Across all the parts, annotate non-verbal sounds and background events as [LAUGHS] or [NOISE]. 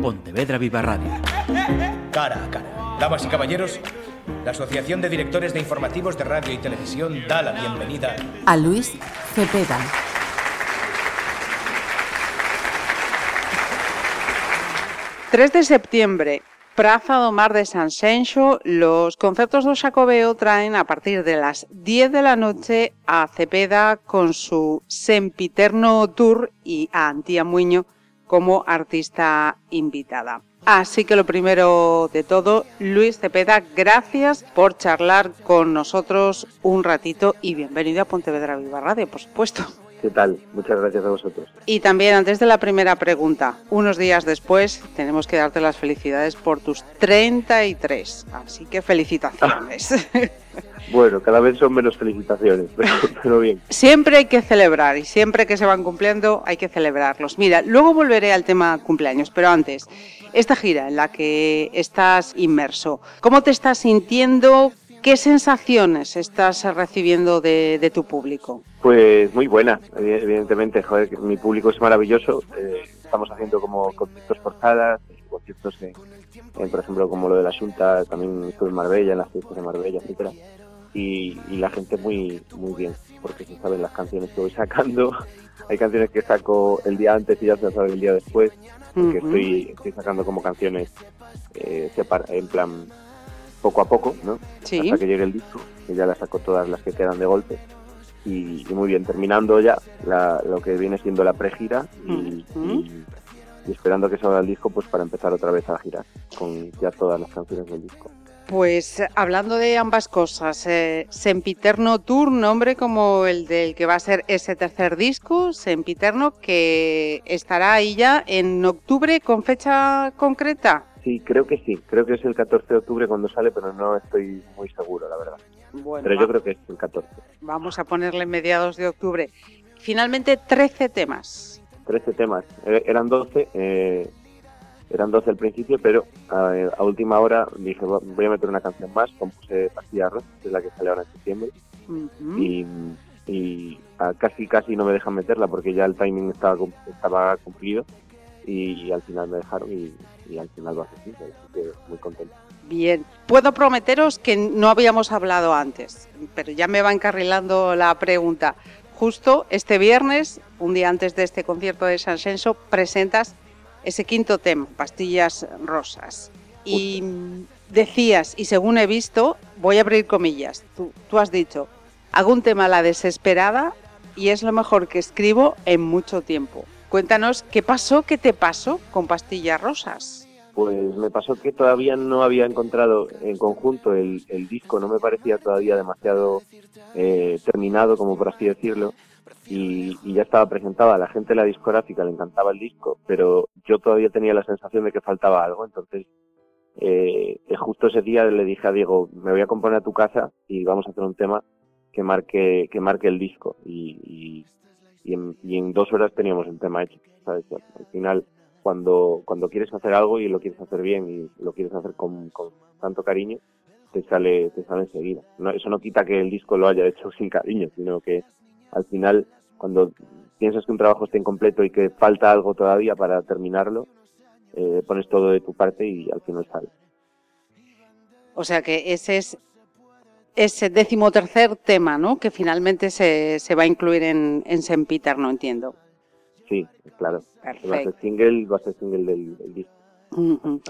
Pontevedra Viva Radio. Cara a cara. Damas y caballeros, la Asociación de Directores de Informativos de Radio y Televisión da la bienvenida a Luis Cepeda. ...3 de septiembre, Praza do Mar de Sanxenxo, los concertos do Xacobeo traen a partir de las 10 de la noche a Cepeda con su Sempiterno Tour y a Antía Muño como artista invitada. Así que lo primero de todo, Luis Cepeda, gracias por charlar con nosotros un ratito y bienvenido a Pontevedra Viva Radio, por supuesto. ¿Qué tal? Muchas gracias a vosotros. Y también antes de la primera pregunta, unos días después tenemos que darte las felicidades por tus 33, así que felicitaciones. [LAUGHS] [LAUGHS] bueno, cada vez son menos felicitaciones, [LAUGHS] pero, bien. Siempre hay que celebrar y siempre que se van cumpliendo hay que celebrarlos. Mira, luego volveré al tema cumpleaños, pero antes, esta gira en la que estás inmerso, ¿cómo te estás sintiendo? ¿Qué sensaciones estás recibiendo de, tu público? Pues muy buena, evidentemente. Joder, mi público es maravilloso. Eh, estamos haciendo como conciertos por conciertos por ejemplo, como lo de la Junta, también estuve en Marbella, en las fiestas de Marbella, etcétera. Y, la gente muy muy bien, porque se saben las canciones que voy sacando. [LAUGHS] Hay canciones que saco el día antes y ya se sabe el día después, porque estoy, estoy sacando como canciones eh, en plan poco a poco, ¿no? Sí. Hasta que llegue el disco, que ya las saco todas las que quedan de golpe. Y, muy bien, terminando ya lo que viene siendo la pregira y, y, esperando que salga el disco pues para empezar otra vez a girar con ya todas las canciones del disco. Pues hablando de ambas cosas, eh, Sempiterno Tour, nombre como el del que va a ser ese tercer disco, Sempiterno, que estará ahí ya en octubre con fecha concreta. Sí, creo que sí. Creo que es el 14 de octubre cuando sale, pero no estoy muy seguro, la verdad. pero yo creo que es el 14. Vamos a ponerle mediados de octubre. Finalmente, 13 temas. 13 temas. Eh, eran 12. Eh, eran 12 al principio, pero a, última hora dije, voy a meter una canción más. Compuse Pastilla Rosa, que es la que sale ahora en septiembre. Y, casi casi no me dejan meterla porque ya el timing estaba, estaba cumplido. Y, al final me dejaron y, y al final lo así que muy contento. Bien, puedo prometeros que no habíamos hablado antes, pero ya me va encarrilando la pregunta. Justo este viernes, un día antes de este concierto de San Senso, presentas ese quinto tema, Pastillas Rosas. Y decías, y según he visto, voy a abrir comillas, tú, tú has dicho, hago un tema a la desesperada y es lo mejor que escribo en mucho tiempo. Cuéntanos qué pasó, qué te pasó con Pastillas Rosas. Pues me pasó que todavía no había encontrado en conjunto el, disco, no me parecía todavía demasiado eh, terminado, como por así decirlo, y, ya estaba presentado. A la gente de la discográfica le encantaba el disco, pero yo todavía tenía la sensación de que faltaba algo, entonces eh, justo ese día le dije a Diego, me voy a componer a tu casa y vamos a hacer un tema que marque, que marque el disco. y, y en, dos horas teníamos el tema hecho. ¿sabes? Al final, cuando, cuando quieres hacer algo y lo quieres hacer bien y lo quieres hacer con, tanto cariño, te sale, te sale enseguida. No, eso no quita que el disco lo haya hecho sin cariño, sino que al final, cuando piensas que un trabajo está incompleto y que falta algo todavía para terminarlo, eh, pones todo de tu parte y al final sale. O sea que ese es ese decimotercer tema, ¿no? Que finalmente se, se va a incluir en, en St. Peter, ¿no? Entiendo. Sí, claro. Perfecto. Va a ser single, va a ser single del, disco.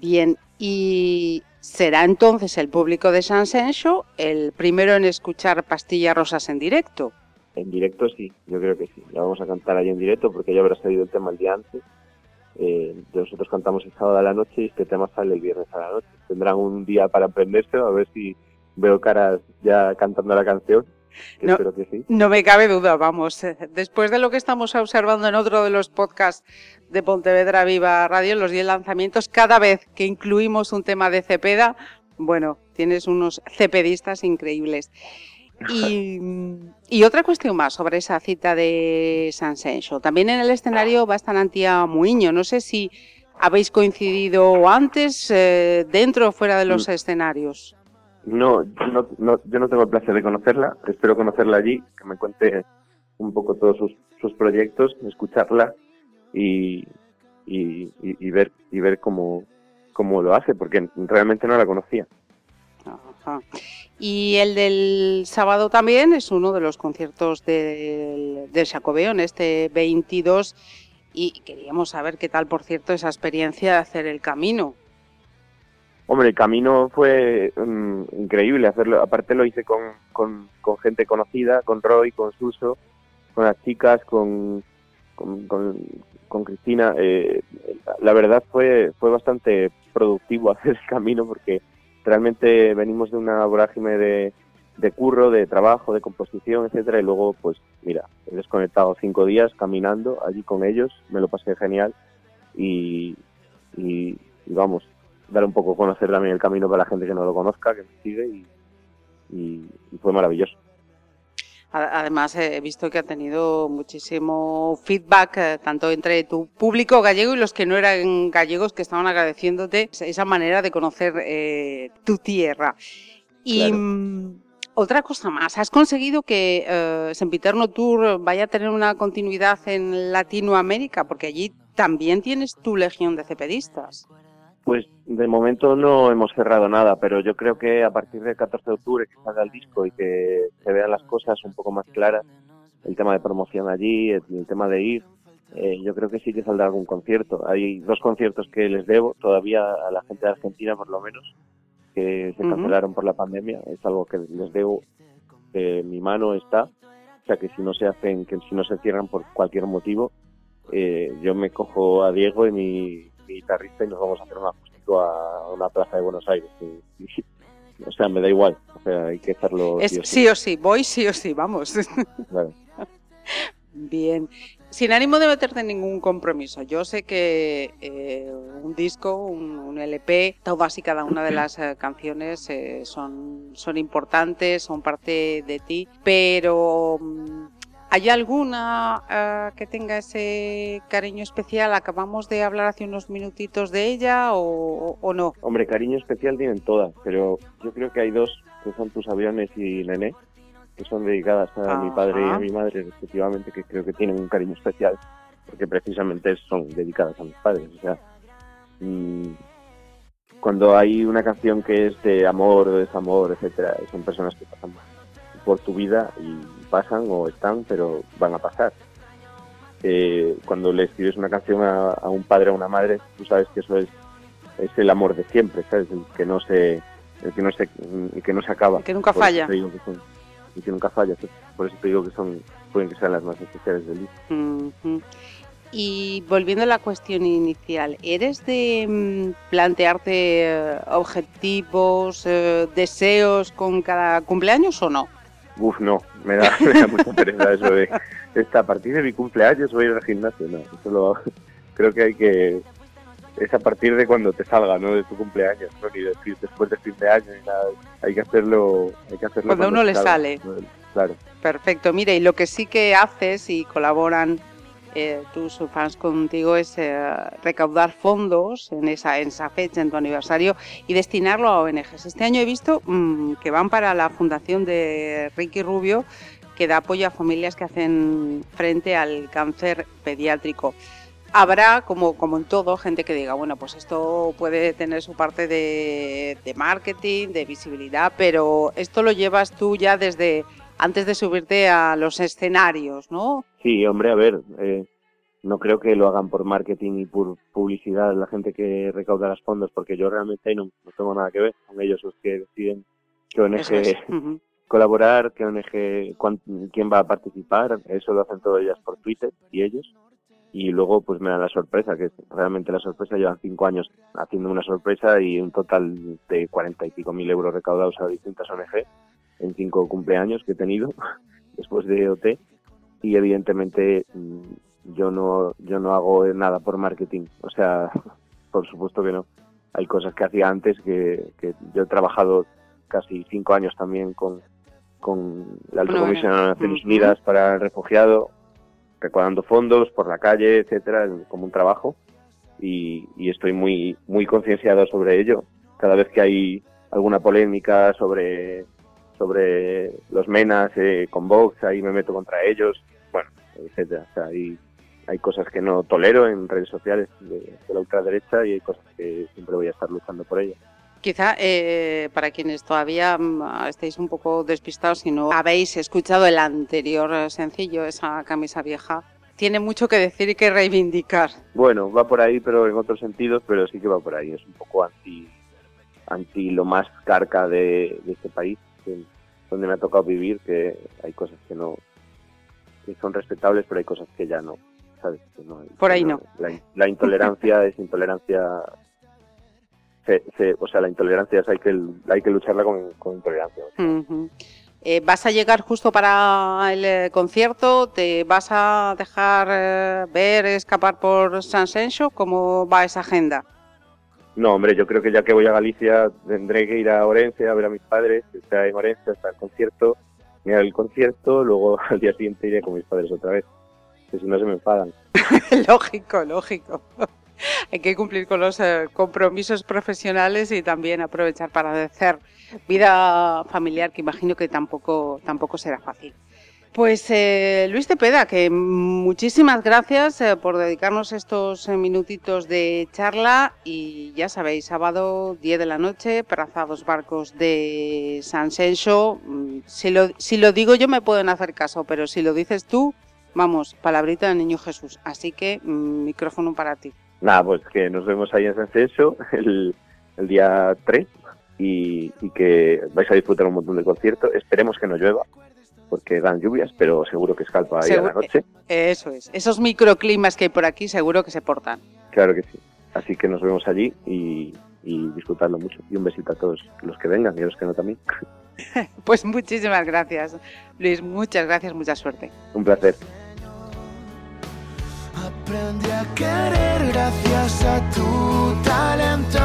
Bien, y será entonces el público de San Senso el primero en escuchar Pastillas Rosas en directo. En directo sí, yo creo que sí. La vamos a cantar ahí en directo porque ya habrá salido el tema el día antes. Eh, nosotros cantamos el sábado a la noche y este tema sale el viernes a la noche. Tendrán un día para aprenderse, a ver si veo caras ya cantando la canción. No, espero que sí. no me cabe duda, vamos. Eh, después de lo que estamos observando en otro de los podcasts de Pontevedra Viva Radio, los 10 lanzamientos, cada vez que incluimos un tema de Cepeda, bueno, tienes unos cepedistas increíbles. Y, y, otra cuestión más sobre esa cita de San Senso. También en el escenario va a estar Antía Muiño. No sé si habéis coincidido antes, eh, dentro o fuera de los mm. escenarios. No yo, no, yo no tengo el placer de conocerla, espero conocerla allí, que me cuente un poco todos sus, proyectos, escucharla y, y, ver y ver cómo, lo hace, porque realmente no la conocía. Y el del sábado también es uno de los conciertos del, del en este 22, y queríamos saber qué tal, por cierto, esa experiencia de hacer el camino. Hombre, el camino fue mm, increíble hacerlo. Aparte lo hice con, con, gente conocida, con Roy, con Suso, con las chicas, con, con, con, Cristina. Eh, la verdad fue, fue bastante productivo [LAUGHS] hacer el camino porque realmente venimos de una vorágine de, de curro, de trabajo, de composición, etcétera, y luego, pues, mira, he desconectado cinco días caminando allí con ellos, me lo pasé genial y, y, vamos, dar un poco a conocer también el camino para la gente que no lo conozca, que me sigue y, fue maravilloso. Además, he visto que ha tenido muchísimo feedback, eh, tanto entre tu público gallego y los que no eran gallegos, que estaban agradeciéndote esa manera de conocer eh, tu tierra. Y mm, otra cosa más, has conseguido que eh, Sempiterno Tour vaya a tener una continuidad en Latinoamérica, porque allí también tienes tu legión de cepedistas. Pues de momento no hemos cerrado nada, pero yo creo que a partir del 14 de octubre que salga el disco y que se vean las cosas un poco más claras, el tema de promoción allí, el, tema de ir, eh, yo creo que sí que saldrá algún concierto. Hay dos conciertos que les debo todavía a la gente de Argentina, por lo menos, que se cancelaron por la pandemia. Es algo que les debo, de mi mano está. O sea que si no se hacen, que si no se cierran por cualquier motivo, eh, yo me cojo a Diego y mi, guitarrista y nos vamos a hacer un acústico a una plaza de Buenos Aires. o sea, me da igual. O sea, hay que hacerlo. sí, o sí. voy sí o sí, vamos. [LAUGHS] Bien sin ánimo de meterte en ningún compromiso. Yo sé que eh, un disco, un, LP, todas y cada una de las eh, canciones eh, son, son importantes, son parte de ti, pero mm, ¿hay alguna que tenga ese cariño especial? Acabamos de hablar hace unos minutitos de ella o, o no. Hombre, cariño especial tienen todas, pero yo creo que hay dos que son tus aviones y Nené que son dedicadas a mi padre y a mi madre respectivamente, que creo que tienen un cariño especial, porque precisamente son dedicadas a mis padres. O sea, mm, cuando hay una canción que es de amor o desamor, etcétera, son personas que pasan por tu vida y pasan o están, pero van a pasar. Eh, cuando le escribes una canción a, un padre o a una madre, tú sabes que eso es, es el amor de siempre, ¿sabes? El que no se, el que no se, el que no se acaba. que nunca falla y que nunca falla. Por eso te digo que son pueden que sean las más especiales del disco. Y volviendo a la cuestión inicial, ¿eres de mm, plantearte eh, objetivos, eh, deseos con cada cumpleaños o no? Uf, no, [LAUGHS] me da, mucha pereza eso de esta, a partir de mi cumpleaños voy a ir al gimnasio. No, eso lo, [LAUGHS] creo que hay que es a partir de cuando te salga, ¿no? De tu cumpleaños, ¿no? Ni después de fin de año ni nada. Hay que hacerlo, hay que hacerlo cuando, uno le sale. Claro. Perfecto. Mire, y lo que sí que haces y colaboran eh, tus fans contigo es eh, recaudar fondos en esa, fecha, en tu aniversario, y destinarlo a ONGs. Este año he visto mm, que van para la fundación de Ricky Rubio, que da apoyo a familias que hacen frente al cáncer pediátrico habrá, como en todo, gente que diga, bueno, pues esto puede tener su parte de, marketing, de visibilidad, pero esto lo llevas tú ya desde antes de subirte a los escenarios, ¿no? Sí, hombre, a ver, eh, no creo que lo hagan por marketing y por publicidad la gente que recauda los fondos, porque yo realmente no, no tengo nada que ver con ellos los que deciden qué ONG colaborar, qué ONG, quién va a participar, eso lo hacen todos ellas por Twitter y ellos. Y luego pues me da la sorpresa, que realmente la sorpresa, llevan cinco años haciendo una sorpresa y un total de cuarenta y pico mil euros recaudados a distintas ONG en cinco cumpleaños que he tenido [LAUGHS] después de OT y evidentemente mm, yo no yo no hago nada por marketing, o sea, [LAUGHS] por supuesto que no. Hay cosas que hacía antes que, que yo he trabajado casi cinco años también con, con la Alta Comisión de Naciones Unidas para el Refugiado, recaudando fondos por la calle, etcétera, como un trabajo y, estoy muy muy concienciado sobre ello. Cada vez que hay alguna polémica sobre sobre los menas eh, con Vox, ahí me meto contra ellos, bueno, etcétera. O sea, ahí, hay cosas que no tolero en redes sociales de, la ultraderecha y hay cosas que siempre voy a estar luchando por ellas. Quizá eh, para quienes todavía mm, estéis un poco despistados y no habéis escuchado el anterior sencillo, esa camisa vieja, tiene mucho que decir y que reivindicar. Bueno, va por ahí, pero en otros sentidos, pero sí que va por ahí. Es un poco anti, anti lo más carca de, este país, donde me ha tocado vivir, que hay cosas que no que son respetables, pero hay cosas que ya no. ¿sabes? por ahí no. La, intolerancia [LAUGHS] es intolerancia o sea, la intolerancia hay que, hay que lucharla con, intolerancia. Eh, ¿Vas a llegar justo para el eh, concierto? ¿Te vas a dejar eh, ver, escapar por San Senso? ¿Cómo va esa agenda? No, hombre, yo creo que ya que voy a Galicia tendré que ir a Orense a ver a mis padres, está en Orense hasta el concierto, mirar el concierto, luego [LAUGHS] al día siguiente iré con mis padres otra vez, si no se me enfadan. [LAUGHS] lógico, lógico. [LAUGHS] hay que cumplir con los eh, compromisos profesionales y también aprovechar para hacer vida familiar, que imagino que tampoco, tampoco será fácil. Pues eh, Luis Tepeda, que muchísimas gracias eh, por dedicarnos estos minutitos de charla y ya sabéis, sábado 10 de la noche, Prazados Barcos de San Senso. Mm, si lo, si lo digo yo me pueden hacer caso, pero si lo dices tú, vamos, palabrita del Niño Jesús. Así que mm, micrófono para ti. Nada, pues que nos vemos ahí en San Censo el, el día 3 y, que vais a disfrutar un montón de conciertos. Esperemos que no llueva, porque dan lluvias, pero seguro que escalpa ahí a la noche. Eso es, esos microclimas que hay por aquí seguro que se portan. Claro que sí. Así que nos vemos allí y, y disfrutarlo mucho. Y un besito a todos los que vengan y a los que no también. [LAUGHS] pues muchísimas gracias, Luis. Muchas gracias, mucha suerte. Un placer. Aprendí a querer gracias a tu talento.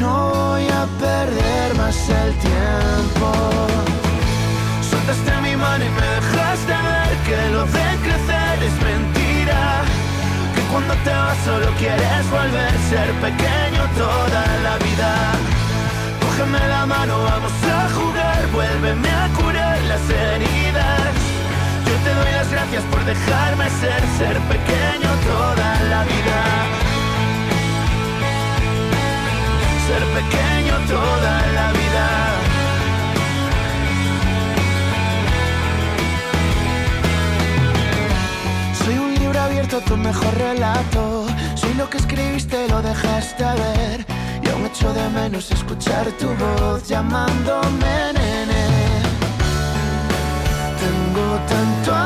No voy a perder más el tiempo. Cuando te vas solo quieres volver ser pequeño toda la vida. Cógeme la mano, vamos a jugar, vuélveme a curar las heridas te doy las gracias por dejarme ser, ser pequeño toda la vida. Ser pequeño toda la vida. Menos escuchar tu voz llamándome nene. Tengo tanto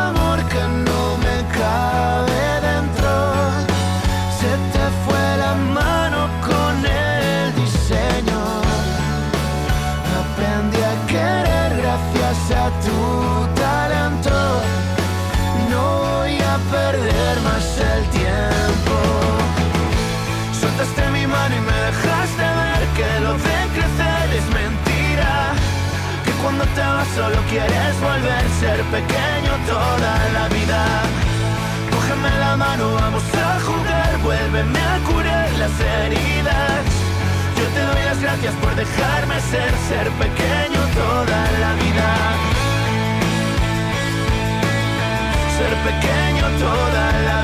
solo quieres volver ser pequeño toda la vida. Cógeme la mano, vamos a jugar, vuélveme a curar las heridas. Yo te doy las gracias por dejarme ser, ser pequeño toda la vida. Ser pequeño toda la vida.